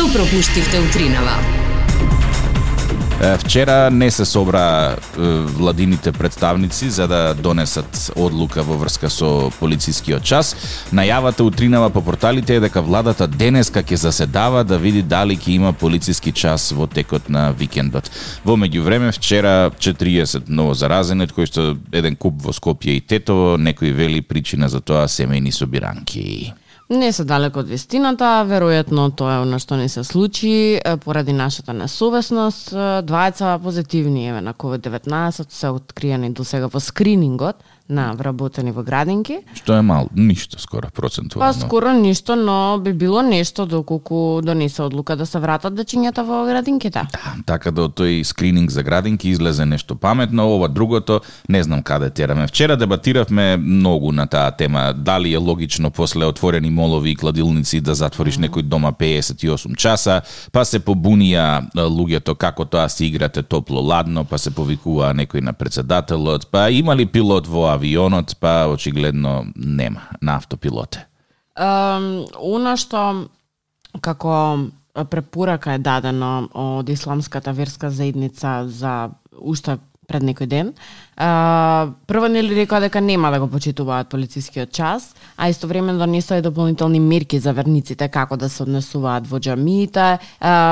Што пропуштивте утринава? Вчера не се собра владините представници за да донесат одлука во врска со полицискиот час. Најавата утринава по порталите е дека владата денеска ќе заседава да види дали ќе има полициски час во текот на викендот. Во меѓувреме вчера 40 ново заразени, кои што еден куп во Скопје и Тетово, некои вели причина за тоа семејни собиранки. Не се далеко од вистината, веројатно тоа е она што не се случи поради нашата несовесност. Двајца позитивни еве на COVID-19 се откриени до сега во скринингот на вработени во градинки. Што е мал, ништо скоро процентуално. Па скоро ништо, но би било нешто доколку донесе одлука да се вратат дечињата во градинките. Да, така да тој скрининг за градинки излезе нешто паметно, ова другото не знам каде тераме. Вчера дебатиравме многу на таа тема, дали е логично после отворени молови и кладилници да затвориш mm -hmm. некој дома 58 часа, па се побунија луѓето како тоа се играте топло-ладно, па се повикува некој на председателот, па има ли пилот во авионот, па очигледно нема на автопилоте. Um, што како препорака е дадено од исламската верска заедница за уште пред некој ден, А, прво нели рекоа дека нема да го почитуваат полицискиот час, а истовремено донесоа и дополнителни мерки за верниците како да се однесуваат во џамиите,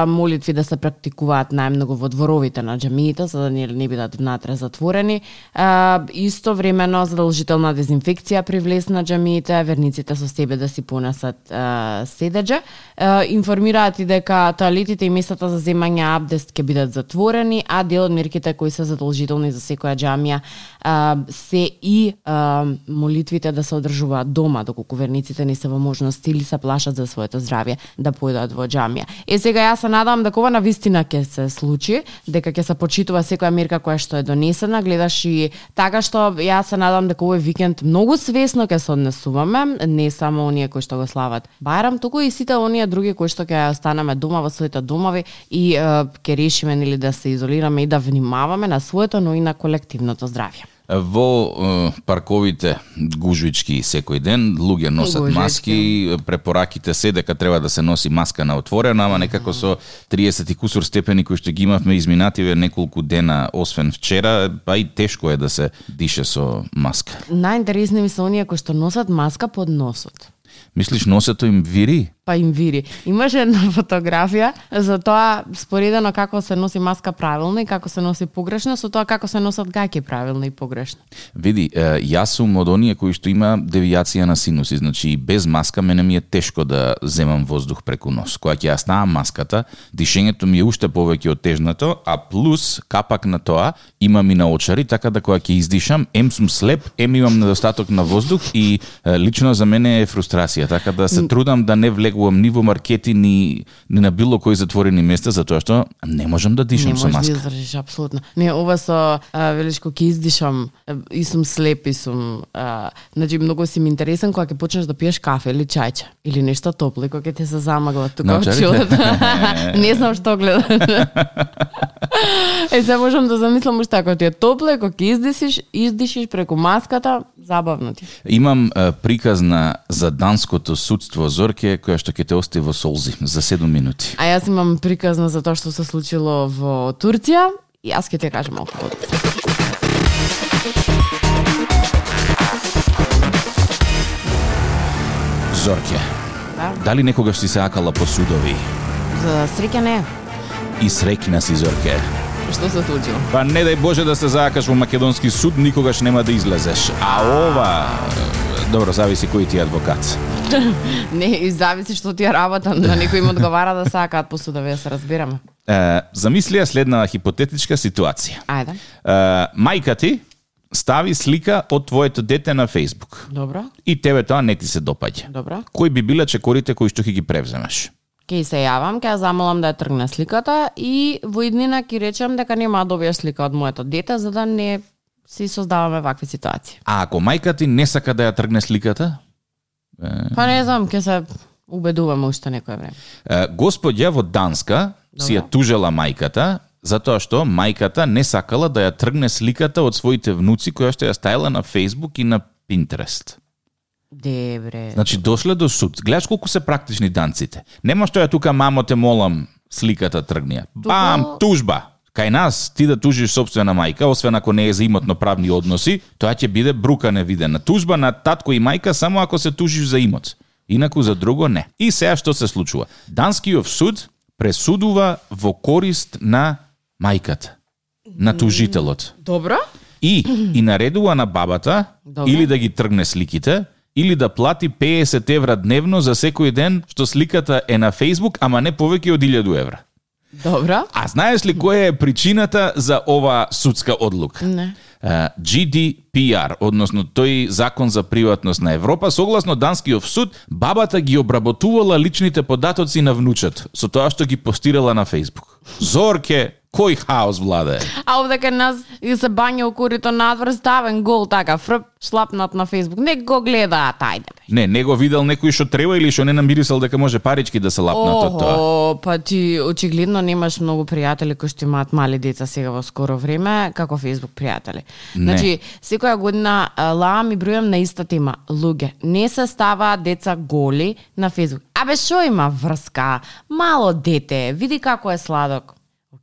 молитви да се практикуваат најмногу во дворовите на џамиите, за да нели не бидат внатре затворени. А, истовремено задолжителна дезинфекција при влез на џамиите, верниците со себе да си понесат а, седеџа. А, информираат и дека тоалетите и местата за земање абдест ќе бидат затворени, а дел од мерките кои се задолжителни за секоја џамија а, се и а, молитвите да се одржуваат дома, доколку верниците не се во можност или се плашат за своето здравје да појдат во џамија. Е сега јас се надам дека ова на вистина ќе се случи, дека ќе се почитува секоја мерка која што е донесена, гледаш и така што јас се надам дека овој викенд многу свесно ќе се однесуваме, не само оние кои што го слават Бајрам, туку и сите оние други кои што ќе останеме дома во своите домови и ќе решиме нели да се изолираме и да внимаваме на своето, но и на колективното здравје. Во е, парковите гужвички секој ден луѓе носат гужвички. маски, препораките се дека треба да се носи маска на отворено, ама некако со 30 и кусур степени кои што ги имавме изминативе неколку дена, освен вчера, па и тешко е да се дише со маска. Најинтересни ми се оние кои што носат маска под носот. Мислиш носето им вири? Па им вири. Имаше една фотографија за тоа споредено како се носи маска правилно и како се носи погрешно со тоа како се носат гаќи правилно и погрешно. Види, јас сум од оние кои што има девијација на синуси, значи без маска мене ми е тешко да земам воздух преку нос. Кога ќе ја ставам маската, дишењето ми е уште повеќе отежнато, а плюс капак на тоа имам и на очари, така да кога ќе издишам, ем сум слеп, ем имам недостаток на воздух и лично за мене е фрустрација, така да се трудам да не влегувам влегувам ни во маркети, ни, ни на било кои затворени места, затоа што не можам да дишам не со маска. Не можеш да издржиш, апсолутно. Не, ова со, а, велиш, кога ќе издишам, и сум слеп, и сум, а, значи, многу си ми интересен кога ќе почнеш да пиеш кафе или чајче, или нешто топло, и кога ќе те се замагла тука очилот. не знам што гледаш. е, се можам да замислам уште ако ти е топло, кога ќе издишиш, издишиш преку маската, забавно ти. Имам а, приказна за данското судство Зорке, која што ќе те остави во солзи за 7 минути. А јас имам приказна за тоа што се случило во Турција и јас ќе те кажам малку подоцна. Зорке, Да? дали некогаш си се акала по судови? За среќа не. И срекна си, Зорке. Што се случило? Па не дај Боже да се заакаш во македонски суд, никогаш нема да излезеш. А ова... Добро, зависи кој ти е адвокат. Не, и зависи што ти е работа, на некој им одговара да сакаат по судови, да се разбираме. Е, замислија следна хипотетичка ситуација. Ајде. Е, мајка ти стави слика од твоето дете на Facebook. Добро, И тебе тоа не ти се допаѓа. добро. Кои би биле чекорите кои што ќе ги превземеш? Ке се јавам, ке ја замолам да ја тргне сликата и во иднина ќе речем дека нема да добиеш слика од моето дете за да не си создаваме вакви ситуации. А ако мајка ти не сака да ја тргне сликата? Па не знам, ќе се убедуваме уште некој време. Господја во Данска си ја тужела мајката затоа што мајката не сакала да ја тргне сликата од своите внуци која што ја ставила на Facebook и на Pinterest. Дебре. Значи дошле до суд. Гледаш колку се практични данците. Нема што ја тука мамо те молам сликата тргнија. Бам, тужба. Кај нас ти да тужиш собствена мајка, освен ако не е за имотно правни односи, тоа ќе биде брука невидена. Тужба на татко и мајка само ако се тужиш за имот. Инаку за друго не. И сега што се случува? Данскиот суд пресудува во корист на мајката, на тужителот. Добро? И, и наредува на бабата Добре. или да ги тргне сликите, или да плати 50 евра дневно за секој ден што сликата е на Facebook, ама не повеќе од 1000 евра. Добро? А знаеш ли која е причината за ова судска одлука? Не. GDPR, односно тој закон за приватност на Европа, согласно Данскиот суд, бабата ги обработувала личните податоци на внучето со тоа што ги постирала на Facebook. Зорке, кој хаос владе? А овде кај нас и се бања у курито надвор ставен гол така фрп шлапнат на Facebook. Не го гледаат, ајде бе. Не, не го видел некој што треба или што не намирисал дека може парички да се лапнат од тоа. Охо, па ти очигледно немаш многу пријатели кои што имаат мали деца сега во скоро време, како Facebook пријатели. Не. Значи, секоја година лаам и бројам на иста тема. Луѓе, не се ставаат деца голи на Facebook. Абе, шо има врска? Мало дете, види како е сладок.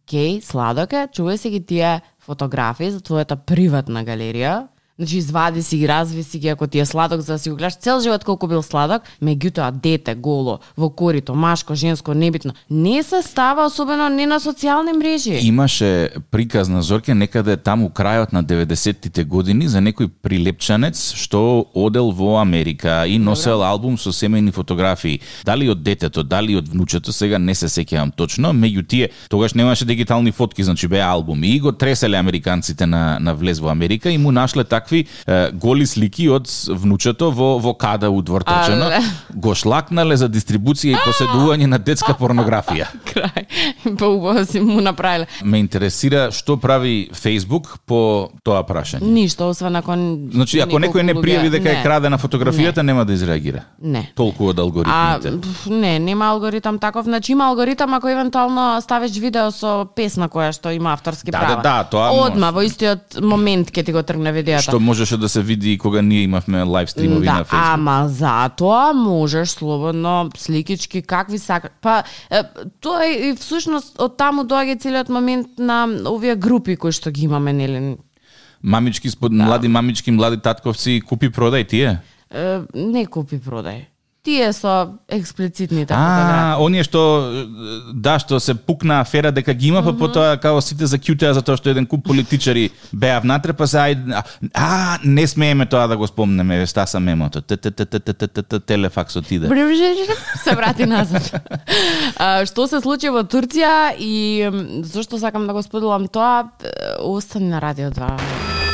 Океј, сладоке, чувај се ги тие фотографии за твојата приватна галерија, Значи извади си ги, разви си ги ако ти е сладок за да си го гледаш цел живот колку бил сладок, меѓутоа дете голо во корито, машко, женско, небитно, не се става особено не на социјални мрежи. Имаше приказ на Зорке некаде таму крајот на 90-тите години за некој прилепчанец што одел во Америка и носел албум со семејни фотографии. Дали од детето, дали од внучето, сега не се сеќавам точно, меѓу тие тогаш немаше дигитални фотки, значи беа албуми и го треселе американците на на влез во Америка и му нашле такви е, голи слики од внучето во во када удвортрчено. Але. Го шлакнале за дистрибуција и поседување на детска порнографија. Крај. Па убаво си му направиле. Ме интересира што прави Facebook по тоа прашање. Ништо, освен ако... Значи, ако некој не пријави дека е крадена фотографијата, нема да изреагира. Не. Толку од А, алгоритмите. пф, не, нема алгоритам таков. Значи има алгоритам ако евентуално ставиш видео со песна која што има авторски Да, права. да, да, тоа Одма, може. во истиот момент ќе ти го тргне видеото. Што можеше да се види кога ние имавме лайв стримови да, на Facebook. ама затоа можеш слободно сликички какви сака. Па е, тоа е и всушност од таму доаѓа целиот момент на овие групи кои што ги имаме нели. Мамички спод Да. млади мамички, млади татковци, купи продај тие. Е, не купи продај тие со експлицитните така фотографии. А, да оние што да што се пукна афера дека ги има, па потоа како сите закјутиа за тоа што еден куп политичари беа внатре, па се ајде а, не смееме тоа да го спомнеме, веста са мемото. Телефакс отиде. Се врати назад. Што се случи во Турција и зошто сакам да го споделам тоа, остани на радио 2.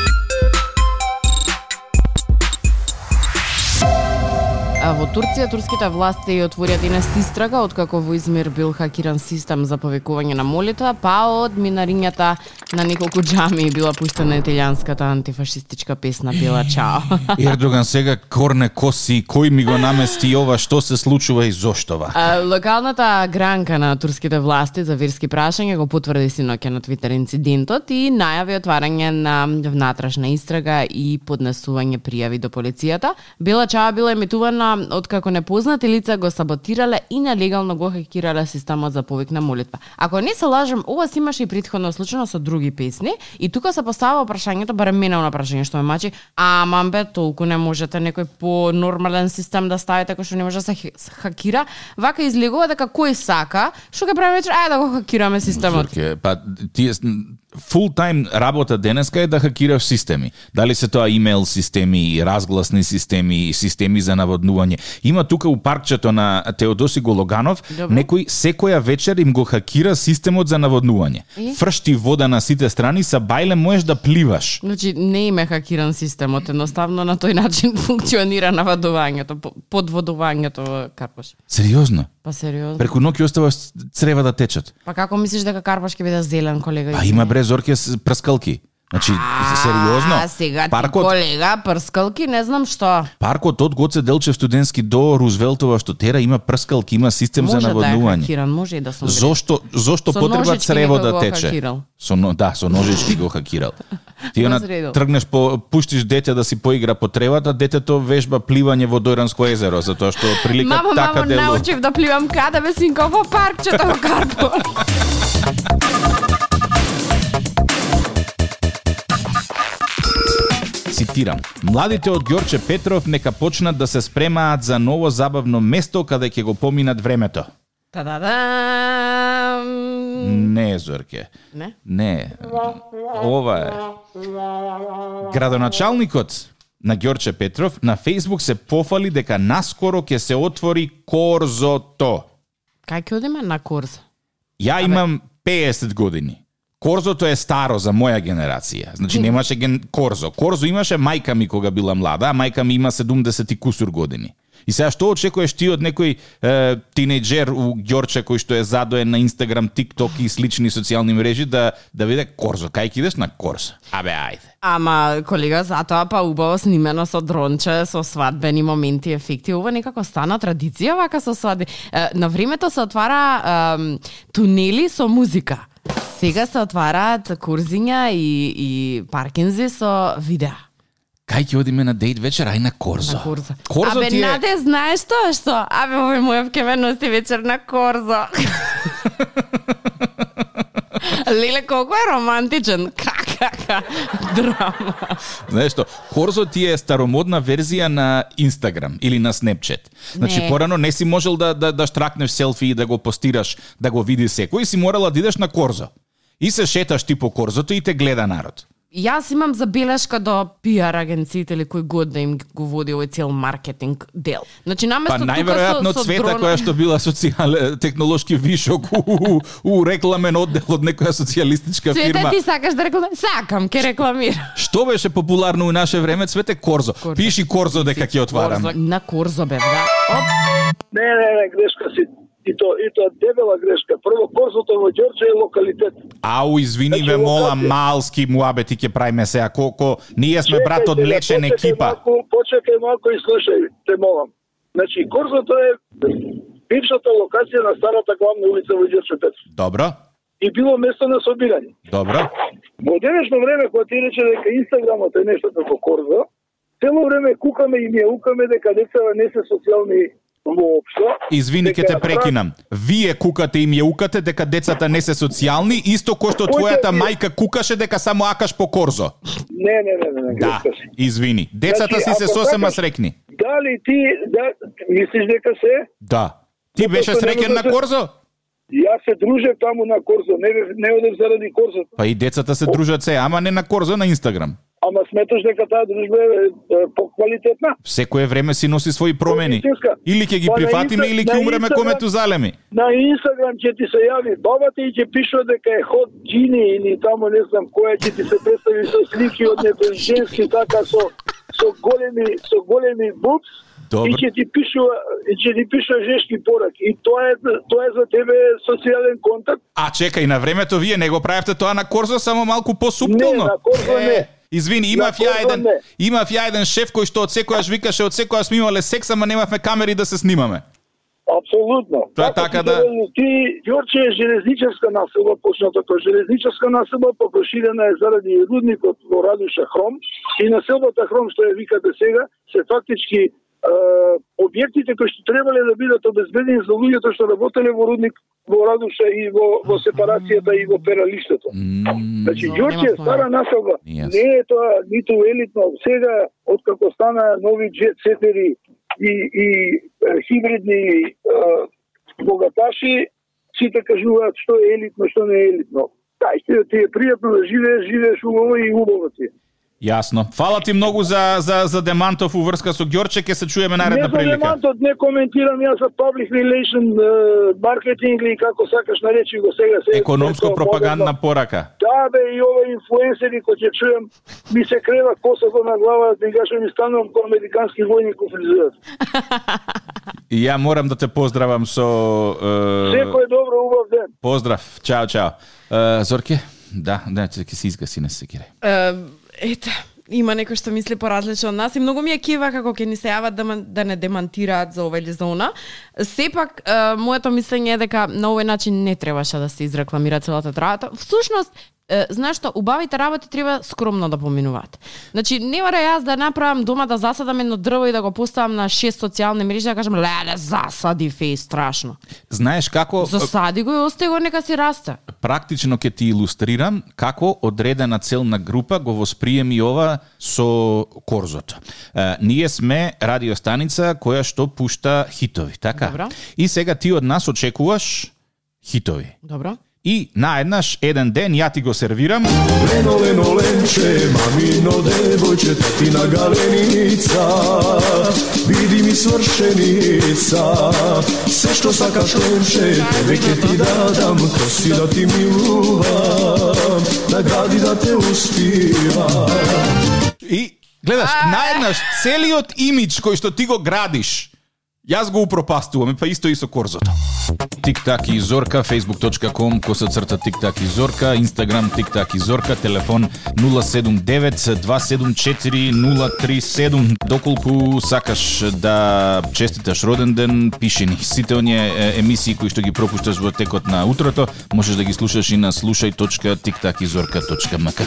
А во Турција турските власти ја отворија денес истрага откако во Измир бил хакиран систем за повикување на молитва, па од минарињата на неколку џами била пуштена италијанската антифашистичка песна Била Чао. Ердоган сега корне коси, кој ми го намести ова, што се случува и зошто ва? А, локалната гранка на турските власти за верски прашања го потврди синоќа на Твитер инцидентот и најави отварање на внатрешна истрага и поднесување пријави до полицијата. Бела Чао била емитувана откако непознати лица го саботирале и нелегално го хакирале системот за повик на молитва. Ако не се лажам, ова си имаше и предходно случајно со други песни и тука се поставува прашањето, барем мене на прашање што ме мачи, а мамбе, толку не можете некој по нормален систем да ставите кој што не може да се хакира, вака излегува дека кој сака, што ќе правиме вечер, ајде да го хакираме системот. Зорке, па тие фул тајм работа денеска е да хакираш системи. Дали се тоа имейл системи, разгласни системи, системи за наводнување. Има тука у паркчето на Теодоси Гологанов, Добро. некој секоја вечер им го хакира системот за наводнување. И? Фршти вода на сите страни, са бајле можеш да пливаш. Значи, не име хакиран системот, едноставно на тој начин функционира наводувањето, по- подводувањето во Карпош. Сериозно? Па сериозно. Преку ноќ оставаш црева да течат. Па како мислиш дека Карпош ќе биде зелен, колега? А има бре зорке с прскалки. Значи, сериозно, А, сега ти паркот, колега, прскалки, не знам што. паркот од Гоце Делчев студентски до Рузвелтова што тера има прскалки, има систем за Може да е наводнување. може и да сум. Зошто зошто Со потреба црево да тече? хакирал. Со да, со ножички го хакирал. Ти она тргнеш по пуштиш дете да си поигра по тревата, детето вежба пливање во Дојранско езеро, затоа што прилика Мамо, така мамо, делува. научив да пливам каде бе синко во паркчето во Карпо. Цитирам. Младите од Ѓорче Петров нека почнат да се спремаат за ново забавно место каде ќе го поминат времето. Та-да-да! Не, Зорке. Не? Не. Ова е. Градоначалникот на Ѓорче Петров на Фейсбук се пофали дека наскоро ќе се отвори Корзото. Кај ќе одиме на курс? Ја имам 50 години. Корзото е старо за моја генерација. Значи немаше ген... Корзо. Корзо имаше мајка ми кога била млада, а мајка ми има 70 и кусур години. И сега што очекуваш ти од некој е, тинејџер у Ѓорче кој што е задоен на Инстаграм, ТикТок и слични социјални мрежи да да виде Корзо, кај ќе идеш на Корзо? Абе ајде. Ама, колега, затоа па убаво снимено со дронче, со свадбени моменти, ефекти. Ова некако стана традиција вака со свадби. Е, на времето се отвара ем, тунели со музика. Сега се отвараат курзиња и, и паркинзи со видеа. Кај ќе одиме на дејт вечер, ај на Корзо. На Корзо. Корзо Абе, ти е... Наде, знаеш тоа што? Абе, овој ме носи вечер на Корзо. Леле, колку е романтичен. Какака драма. Знаеш што, Корзо ти е старомодна верзија на Инстаграм или на Snapchat. Значи Не. порано не си можел да да да штракнеш селфи и да го постираш, да го види секој, си морала да идеш на Корзо. И се шеташ ти по Корзото и те гледа народ. Јас имам забелешка до пиар агенциите или кој год да им го води овој цел маркетинг дел. Значи Па наместо најверојатно тука со, со Цвета дрон... која што била социјал технолошки вишок у, у, у рекламен оддел од некоја социјалистичка Цвете, фирма. ти сакаш да рекламираш? Сакам, ке рекламирам. Што беше популарно у наше време, Цвете Корзо. Корзо. Пиши Корзо дека ќе отварам. Корзо, на Корзо бев, да. Оп, Не, не, не, грешка си. И то, и то дебела грешка. Прво, Корзото во Ѓорче е локалитет. Ау, извини Значи, ве, мола, малски муабети ќе правиме сега. Колко ние сме Чекајте, брат од бе, млечен почекај екипа. Малку, почекај малку и слушај, те молам. Значи, Корзото е бившата локација на старата главна улица во Ѓорче Петров. Добро, И било место на собирање. добро. Во денешно време, кога ти рече дека Инстаграмот е нешто како Корзо, цело време кукаме и ми укаме дека децата не се социјални воопшто. Извини, ќе дека те прекинам. Вие кукате и ми укате дека децата не се социјални, исто кој што твојата мајка кукаше дека само акаш по корзо. Не, не, не, не, не, Да, извини. Децата Значи, си се сосема срекни. Дали ти, да, мислиш дека се? Да. Ти беше среќен на да корзо? Јас се дружев таму на Корзо, не, не одев заради Корзо. Па и децата се дружат се, ама не на корзо, на Инстаграм. Ама сметаш дека таа дружба е, е поквалитетна? Секое време си носи своји промени. Или ќе ги Па прифатиме, или ќе умреме коме тузалеми. На Инстаграм ќе ти се јави бабата и ќе пишува дека е ход джини или тамо не знам која ќе ти се представи со слики од некој женски така со со големи со големи бубс Добро. и ќе ти пишува и ќе ти пишува жешки пораки и тоа е тоа е за тебе социјален контакт. А чекај, на времето вие не го правевте тоа на корзо, само малку посуптилно. Не, на Корзо не. Извини, имав ја еден, имав ја еден шеф кој што од секојаш викаше од секојаш сме имале секс, ама немавме камери да се снимаме. Апсолутно. Тоа е така да- Ти Ѓорче е железничарска населба, почнато како железничарска населба, па проширена е заради рудникот во Радуша Хром и населбата Хром што ја викате сега се фактички објектите кои што требале да бидат обезбедени за луѓето што работеле во рудник во Радуша и во, во сепарацијата и во пералиштето. М, Значи, Зо, Ѓорче стара населба. Јас. Не е тоа ниту елитно. Сега, откако стана нови джет сетери и, и е, хибридни е, богаташи, сите кажуваат што е елитно, што не е елитно. Дајте ти е пријатно да живееш, живееш убаво и убаво ти. е. Јасно. Фала ти многу за, за, за Демантов уврска со Ѓорче, ќе се чуеме Не наредна за прилика. елементот не коментирам јас за public relation, маркетинг или како сакаш наречи го сега. се Економско-пропагандна порака. Да, бе, и овој инфлуенсери кои ќе чуем, ми се крева косата на глава, да ми станувам ко американски војник во фризурат. И ја морам да те поздравам со... Е, Секој добро, убав ден. поздрав. Чао, чао. Е, Зорке, да, да, ќе се изгаси, не се кире. Ете, има некој што мисли поразлично од нас и многу ми е кива како ќе ни се јават да, да не демантираат за ова или за она. Сепак, е, моето мислење е дека на овој начин не требаше да се изрекламира целата трата. Всушност, е, знаеш што, убавите работи треба скромно да поминуваат. Значи, не мора јас да направам дома да засадам едно дрво и да го поставам на шест социјални мрежи да кажам, леле, засади феј, страшно. Знаеш како Засади го и остави го нека си расте. практично ќе ти илустрирам како одредена целна група го восприеми ова со корзото. Е, ние сме радиостаница која што пушта хитови, така? Добро. И сега ти од нас очекуваш хитови. Добро. И наеднаш еден ден ја ти го сервирам. Leno, leno, lenče, mamino devojče, tatina galenica Vidi mi svršenica, sve što sakaš lenče, tebe će ti dadam Kosi da ti miluvam, nagradi da te uspivam И гледаш, наеднаш целиот имидж кој што ти го градиш, јас го упропастувам, па исто и со корзото. Тиктак и Зорка, facebook.com, коса црта Тиктак и Зорка, Instagram Тиктак и Зорка, телефон 079-274-037. Доколку сакаш да честиташ роден ден, пиши ни. Сите оние емисии кои што ги пропушташ во текот на утрото, можеш да ги слушаш и на слушај.тиктакизорка.мк.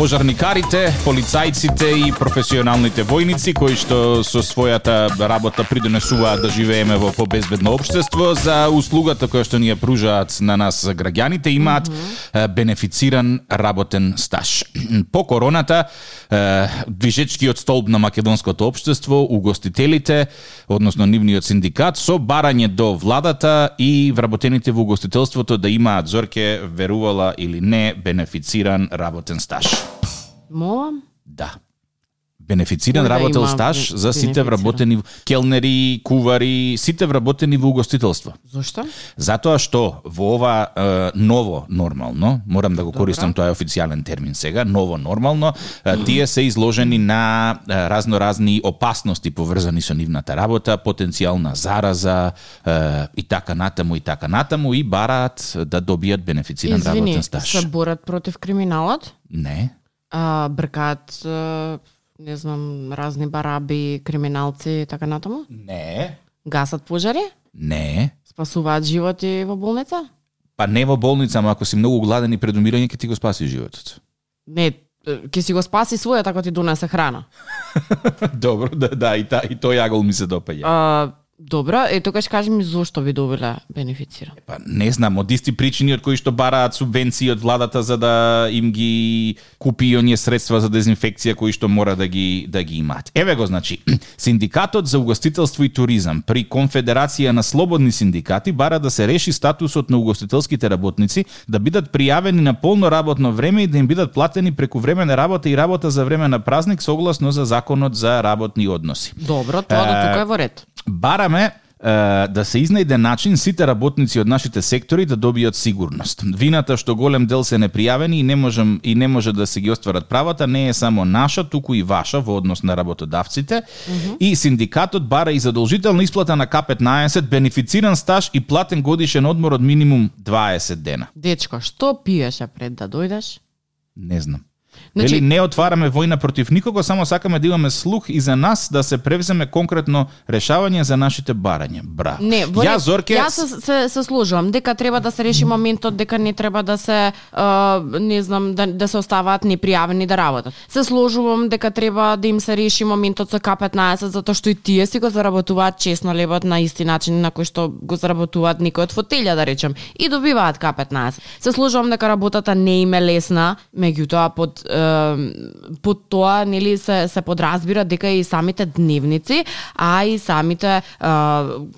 Пожарникарите, полицајците и професионалните војници кои што со својата работа придонесуваат да живееме во побезбедно општество за услугата која што ни ја пружаат на нас граѓаните имаат е, бенефициран работен стаж. По короната движечкиот столб на македонското општество, угостителите, односно нивниот синдикат со барање до владата и вработените во угостителството да имаат зорке верувала или не бенефициран работен стаж. Молам? Да. Бенефициран Кој да работел стаж за сите вработени келнери, кувари, сите вработени во угостителство. Зошто? Затоа што во ова е, ново нормално, морам да го користам тоа е официјален термин сега, ново нормално, е, тие се изложени на е, разноразни опасности поврзани со нивната работа, потенцијална зараза е, и така натаму и така натаму и бараат да добијат бенефициран Извини, работен стаж. се борат против криминалот? Не. А, бркаат, а, не знам, разни бараби, криминалци и така натаму? Не. Гасат пожари? Не. Спасуваат животи во болница? Па не во болница, ама ако си многу гладен и пред умирање, ќе ти го спаси животот. Не, ќе си го спаси својот ако ти донесе храна. Добро, да, да, и, та, и тој јагол ми се допаѓа. А, добро, е тогаш кажи ми зошто ви добиле бенефициран. Па не знам, од исти причини од кои што бараат субвенции од владата за да им ги купи оние средства за дезинфекција кои што мора да ги да ги имаат. Еве го значи, Синдикатот за угостителство и туризам при Конфедерација на слободни синдикати бара да се реши статусот на угостителските работници да бидат пријавени на полно работно време и да им бидат платени преку време на работа и работа за време на празник согласно за законот за работни односи. Добро, тоа до тука е во ред. Бараме е, да се изнајде начин сите работници од нашите сектори да добијат сигурност. Вината што голем дел се непријавени и не можем и не може да се ги остварат правата не е само наша, туку и ваша во однос на работодавците. И синдикатот бара и задолжителна исплата на К15, бенефициран стаж и платен годишен одмор од минимум 20 дена. Дечко, што пиеше пред да дојдеш? Не знам. Значи- Вели, не отвараме војна против никого, само сакаме да имаме слух и за нас да се превземе конкретно решавање за нашите барања. Браво. Не, во Ја. Зорке Јас се, се, се служувам дека треба да се реши моментот дека не треба да се а, не знам да, да се оставаат непријавени да работат. Се сложувам дека треба да им се реши моментот со К15 затоа што и тие си го заработуваат честно левот на исти начин на кој што го заработуваат некој од фотелја да речем и добиваат К15. Се сложувам дека работата не им е лесна, меѓутоа под под тоа нели се се подразбира дека и самите дневници, а и самите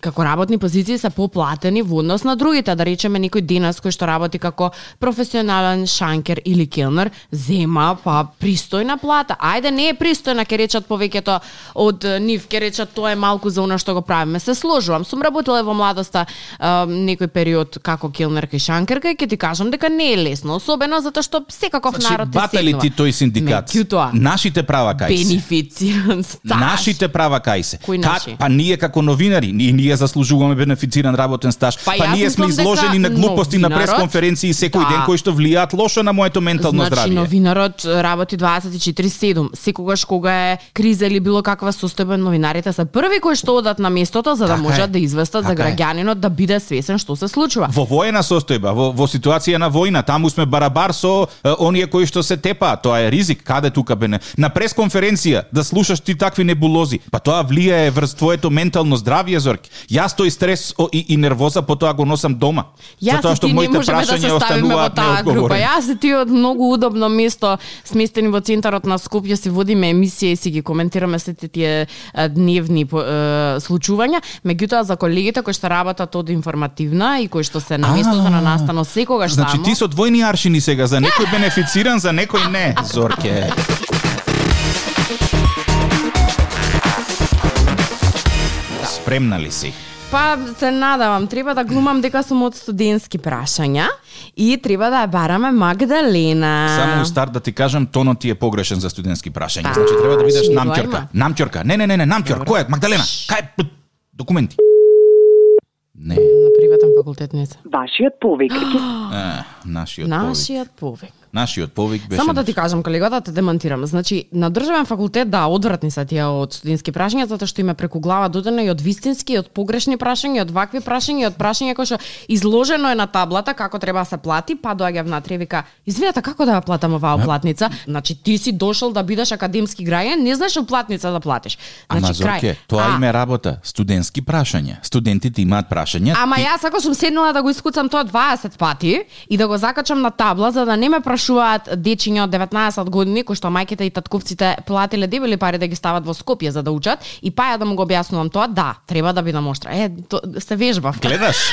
како работни позиции се поплатени во однос на другите, да речеме некој денес кој што работи како професионален шанкер или келнер зема па пристојна плата. Ајде не е пристојна, ќе речат повеќето од нив, ќе речат тоа е малку за она што го правиме. Се сложувам. Сум работела во младоста некој период како келнерка и шанкерка и ќе ти кажам дека не е лесно, особено затоа што секаков Значи, народ е батели ти тој синдикат. Меѓутоа, Нашите права кај се. бенефициран стаж. Нашите права кај се. Кои Ка- наши? па ние како новинари, ние, ние заслужуваме бенефициран работен стаж. Па Па, ние сме изложени на глупости на новинарот- пресконференции секој Да. ден кои што влијаат лошо на моето ментално значи, здравје. новинарот работи 24/7. Секогаш кога е криза или било каква состојба, новинарите се први кои што одат на местото за да Така е. можат да известат за Така е. граѓанинот да биде свесен што се случува. Во воена состојба, во, во ситуација на војна, таму сме барабар со е, оние кои што се тепаат, тоа е ризик, каде тука бене. На пресконференција да слушаш ти такви небулози, па тоа влијае врз твоето ментално здравје, Зорки. Јас тој стрес и, и нервоза по тоа го носам дома. Јас затоа што не моите да прашања во остануваат неодговорени. Јас и ти од многу удобно место, сместени во центарот на Скопје, си водиме емисија и си ги коментираме сите тие дневни е, случувања. Меѓутоа за колегите кои што работат од информативна и кои што се на местото на настано секогаш Значи таму. ти со двојни аршини сега, за некој бенефициран, за некој не, Зорке. Спремна ли си? Па се надавам, треба да глумам дека сум од студентски прашања и треба да ја бараме Магдалена. Само у старт да ти кажам, тонот ти е погрешен за студентски прашања. Значи треба да бидеш има. Намќорка. Не, не, не, не, намќор. Кој е? Магдалена. Кај документи? Не, на приватен факултет не се. Вашиот повик нашиот повик. Нашиот повик. Нашиот повик беше Само да ти кажам, колега, да те демантирам. Значи, на државен факултет, да, одвратни се тие од студентски прашања, затоа што име преку глава додена и од вистински, и од погрешни прашања, и од вакви прашања, и од прашања кои што изложено е на таблата како треба да се плати, па доаѓа внатре и вика, извинете, како да ја платам оваа платница? Значи, ти си дошол да бидеш академски граѓан, не знаеш платница да платиш. Ама Значи, крај. Зорке, тоа А, име работа. Студентски прашања. Студентите имаат прашања. Ама ти- јас ако сум седнала да го искуцам тоа 20 пати и да го закачам на табла за да не ме прашуваат дечиња од 19 години кои што мајките и татковците платиле дебели пари да ги стават во Скопје за да учат и па ја да му го објаснувам тоа, да, треба да бидам оштра. Е, то, се вежбав. Гледаш?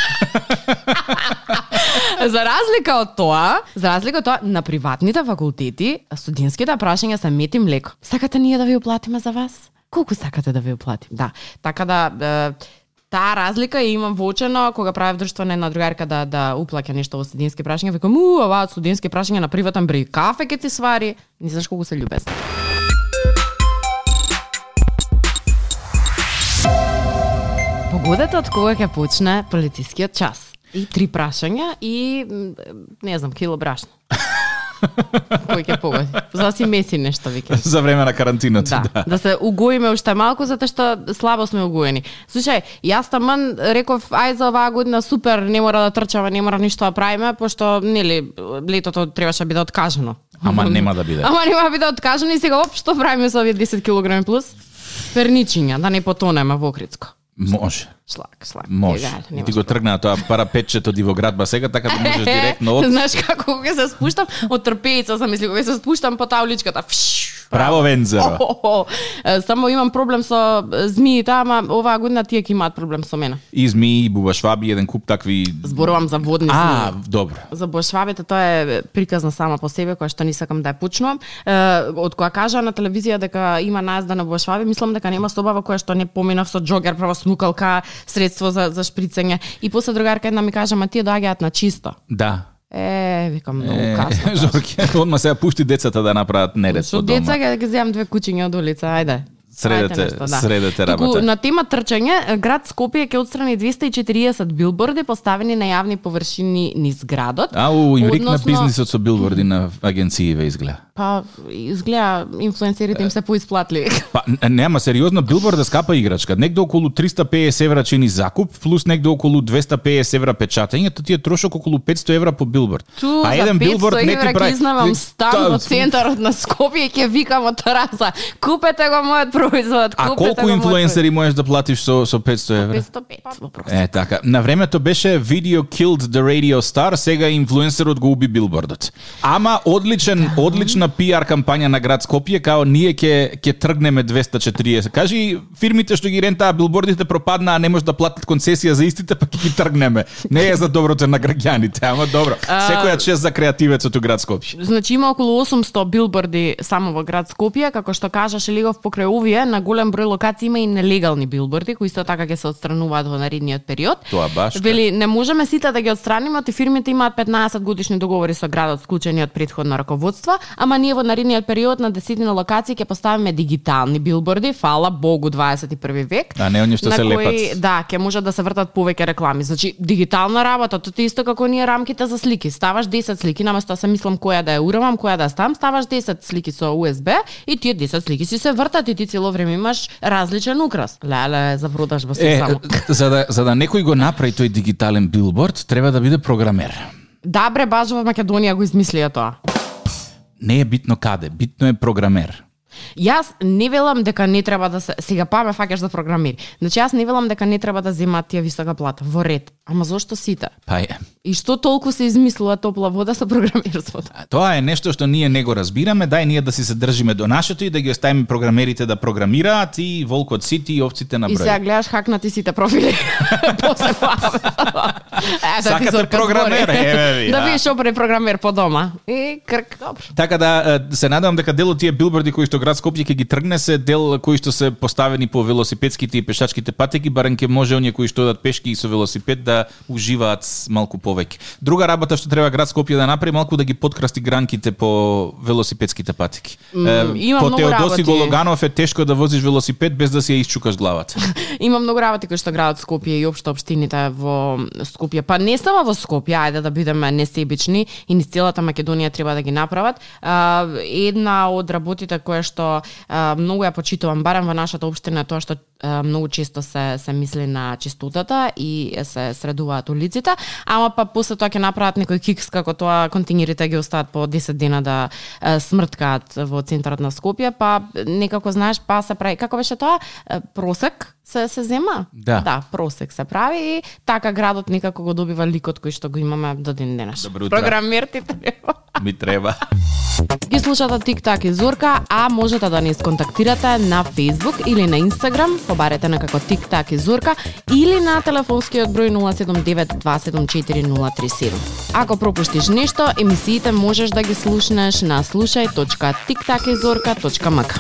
за разлика од тоа, за разлика од тоа, на приватните факултети, студентските прашања се мет и млеко. Сакате ние да ви оплатиме за вас? Колку сакате да ви оплатим? Да. Така да, е, таа разлика ја имам воочено кога правев друштво на една другарка да да уплаќа нешто во студентски прашања, викам, у, оваа од студентски прашања на приватен бреј кафе ќе ти свари. Не знаеш колку се љубезни. Погодете од кога ќе почне полицискиот час. И три прашања и не знам, кило брашно. Кој ќе погоди? За да си меси нешто, викам. За време на карантината, Да, да. да се угоиме уште малку затоа што слабо сме угоени. Слушај, јас таман реков ај за оваа година супер, не мора да трчаме, не мора ништо да правиме, пошто нели летото требаше да биде откажано. Ама нема да биде. Ама нема да биде откажано и сега оп што правиме со овие 10 кг плюс? Перничиња, да не потонеме во Охридско. Може. Шлак, шлак. Може. И нема ти го тргна тоа парапетчето дивоградба сега, така да можеш директно од... Знаеш како кога се спуштам од трпеица, сам мисли кога се спуштам по таа уличката. Фш, Право Вензеро. О, е, Само имам проблем со змиите, ама оваа година тие ќе имаат проблем со мене. И змии, и бубашваби, еден куп такви... Зборувам за водни А, змии. добро. За бошвабите тоа е приказна сама по себе која што не сакам да ја почнувам. Е, од која кажа на телевизија дека има најзда на бошваби, мислам дека нема собава која што не поминав со џогер, право смукалка, средство за за шприцење. И после другарка една ми кажа, ма тие доаѓаат на чисто. Да. Е, викам многу Е, касно. Зорке, одма сега пушти децата да направат неред Со по дома. деца ќе ги земам две кучиња од улица, ајде. Средете- нешто, средете Туку, работа. На тема трчање, град Скопје ќе отстрани 240 билборди поставени на јавни површини низ градот. Ау, им рикна Односно- бизнисот со билборди на агенцииве изгледа. Па, изгледа, инфлуенсерите им се поисплатливи. Па, нема, сериозно, билборд е скапа играчка. Негде околу 350 евра чини закуп, плюс негде околу 250 евра печатање, то ти е трошок околу 500 евра по билборд. Ту, за 500 евра ќе изнавам стан Та, во центарот на Скопје ќе викам од тераса. Купете го мојот производ, А купете колку мојот инфлуенсери можеш да платиш со, со 500 евра? 505 во просек. Е, така. На времето беше Video Killed the Radio Star, сега инфлуенсерот го уби билбордот. Ама одличен, одлична пиар кампања на град Скопје, као ние ќе ќе тргнеме 240. Кажи фирмите што ги рентаа билбордите пропаднаа, не може да платат концесија за истите, па ќе ги тргнеме. Не е за доброто на граѓаните, ама добро. Секоја чест за креативецот у град Скопје. Значи има околу 800 билборди само во град Скопје, како што кажаше Лигов покрај овие, Скопје на голем број локации има и нелегални билборди кои исто така ќе се отстрануваат во наредниот период. Тоа баш. Вели не можеме сите да ги отстраниме, и фирмите имаат 15 годишни договори со градот склучени од претходно раководство, ама ние во наредниот период на десетина локации ќе поставиме дигитални билборди, фала Богу 21 век. А не оние што се кои, лепат. Да, ќе можат да се вртат повеќе реклами. Значи, дигитална работа, тоа е исто како ние рамките за слики. Ставаш 10 слики, наместо да се мислам која да ја урамам, која да ја ставам, ставаш 10 слики со USB и тие 10 слики си се вртат и ти цело време имаш различен украс. Леле, за продажба се Е, само. за да, за да некој го направи тој дигитален билборд, треба да биде програмер. Да, бре, во Македонија го измислија тоа. Не е битно каде, битно е програмер. Јас не велам дека не треба да се сега па ме фаќаш за програмири. Значи јас не велам дека не треба да земаат тие висока плата во ред. Ама зошто сите? Па е. И што толку се измислува топла вода со програмирството? А Тоа е нешто што ние не го разбираме, дај ние да си се држиме до нашето и да ги оставиме програмерите да програмираат и волкот сити и овците на И сега број. гледаш хакнати сите профили. После Е, да Сакате програмер, еве ви, Да да. видиш опре програмер по дома. И крк, добро. Така да се надевам дека дел од тие билборди кои што град Скопје ќе ги тргне се дел кои што се поставени по велосипедските и пешачките патеки, барем ќе може оние кои што одат пешки и со велосипед да уживаат малку повеќе. Друга работа што треба град Скопје да направи малку да ги подкрасти гранките по велосипедските патеки. Е, има по Теодоси работи. Гологанов е тешко да возиш велосипед без да си ја исчукаш главата. Има многу работи кои што градот Скопје и општо општините во Скопје, па не само во Скопје, ајде да бидеме несебични и низ целата Македонија треба да ги направат. А, една од работите која што а, многу ја почитувам, барем во нашата општина, тоа што а, многу често се се мисли на чистотата и се средуваат улиците, ама па после тоа ќе направат некој кикс како тоа контингерите ги остават по 10 дена да а, смрткаат во центарот на Скопје, па некако знаеш, па се прави како беше тоа просек се се зема. Да. Да, просек се прави и така градот некако го добива ликот кој што го имаме до ден денес. Програмер ти треба. Ми треба. Ги слушате Тик Так и Зорка, а можете да ни сконтактирате на Facebook или на Instagram, побарете на како Тик Так и Зорка или на телефонскиот број 079274037. Ако пропуштиш нешто, емисиите можеш да ги слушнеш на слушај.тиктакизорка.мк.